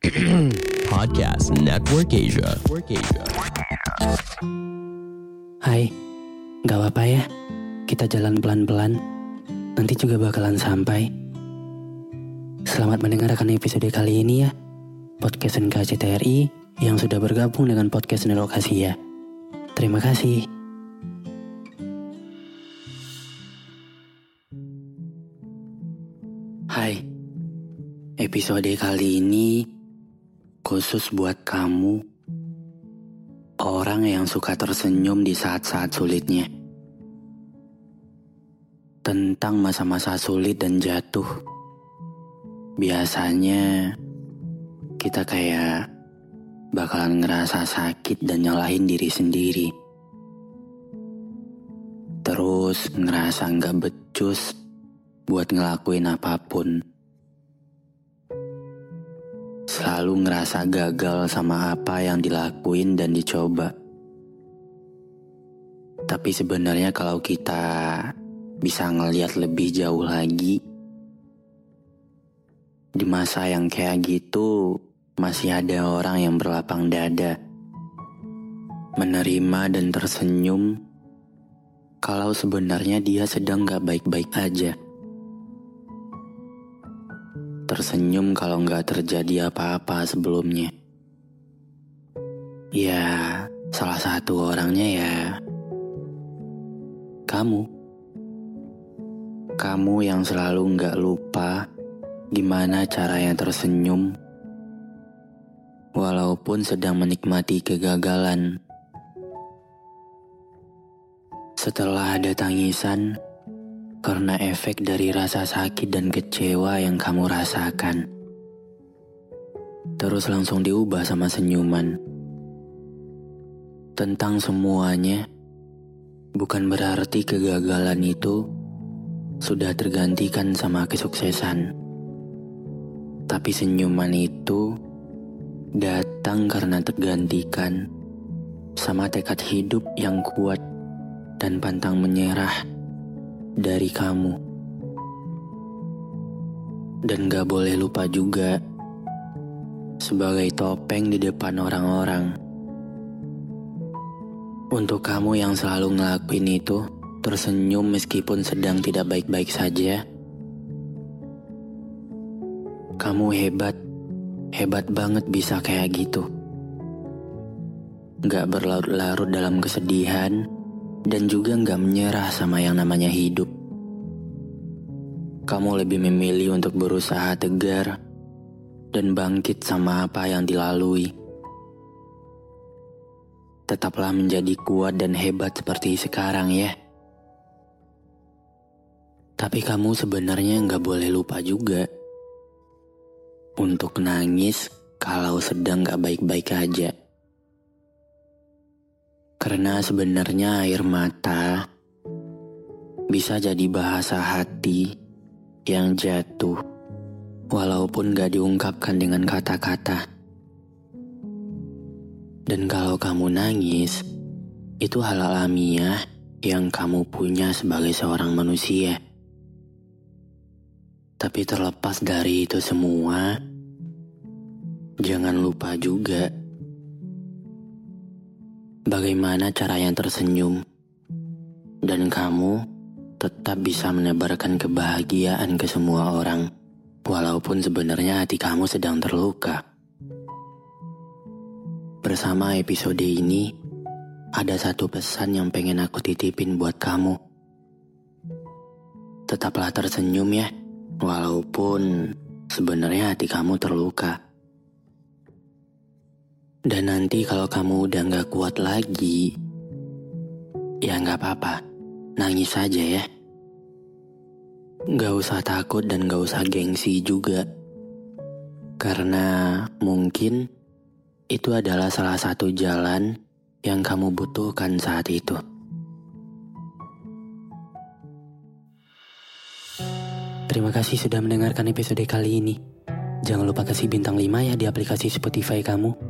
Podcast Network Asia. Network Asia. Hai, gak apa-apa ya. Kita jalan pelan-pelan. Nanti juga bakalan sampai. Selamat mendengarkan episode kali ini ya. Podcast NKCTRI yang sudah bergabung dengan podcast Nelokasi ya. Terima kasih. Hai, episode kali ini khusus buat kamu, orang yang suka tersenyum di saat-saat sulitnya. Tentang masa-masa sulit dan jatuh, biasanya kita kayak bakalan ngerasa sakit dan nyalahin diri sendiri. Terus ngerasa nggak becus buat ngelakuin apa pun. Selalu ngerasa gagal sama apa yang dilakuin dan dicoba. Tapi sebenarnya kalau kita bisa ngeliat lebih jauh lagi, di masa yang kayak gitu masih ada orang yang berlapang dada, menerima dan tersenyum kalau sebenarnya dia sedang gak baik-baik aja tersenyum kalau nggak terjadi apa-apa sebelumnya. Ya, salah satu orangnya ya kamu. Kamu yang selalu nggak lupa gimana caranya tersenyum walaupun sedang menikmati kegagalan. Setelah ada tangisan, karena efek dari rasa sakit dan kecewa yang kamu rasakan. Terus langsung diubah sama senyuman. Tentang semuanya, bukan berarti kegagalan itu sudah tergantikan sama kesuksesan. Tapi senyuman itu datang karena tergantikan sama tekad hidup yang kuat dan pantang menyerah dari kamu. Dan gak boleh lupa juga, sebagai topeng di depan orang-orang. Untuk kamu yang selalu ngelakuin itu, tersenyum meskipun sedang tidak baik-baik saja. Kamu hebat, hebat banget bisa kayak gitu. Gak berlarut-larut dalam kesedihan, dan juga nggak menyerah sama yang namanya hidup. Kamu lebih memilih untuk berusaha tegar dan bangkit sama apa yang dilalui. Tetaplah menjadi kuat dan hebat seperti sekarang ya. Tapi kamu sebenarnya nggak boleh lupa juga untuk nangis kalau sedang nggak baik-baik aja. Karena sebenarnya air mata bisa jadi bahasa hati yang jatuh walaupun gak diungkapkan dengan kata-kata. Dan kalau kamu nangis, itu hal alamiah yang kamu punya sebagai seorang manusia. Tapi terlepas dari itu semua, jangan lupa juga bagaimana cara yang tersenyum, dan kamu tetap bisa menebarkan kebahagiaan ke semua orang, walaupun sebenarnya hati kamu sedang terluka. Bersama episode ini, ada satu pesan yang pengen aku titipin buat kamu. Tetaplah tersenyum ya, walaupun sebenarnya hati kamu terluka. Dan nanti kalau kamu udah gak kuat lagi, ya gak apa-apa, nangis saja ya. Gak usah takut dan gak usah gengsi juga. Karena mungkin itu adalah salah satu jalan yang kamu butuhkan saat itu. Terima kasih sudah mendengarkan episode kali ini. Jangan lupa kasih bintang 5 ya di aplikasi Spotify kamu.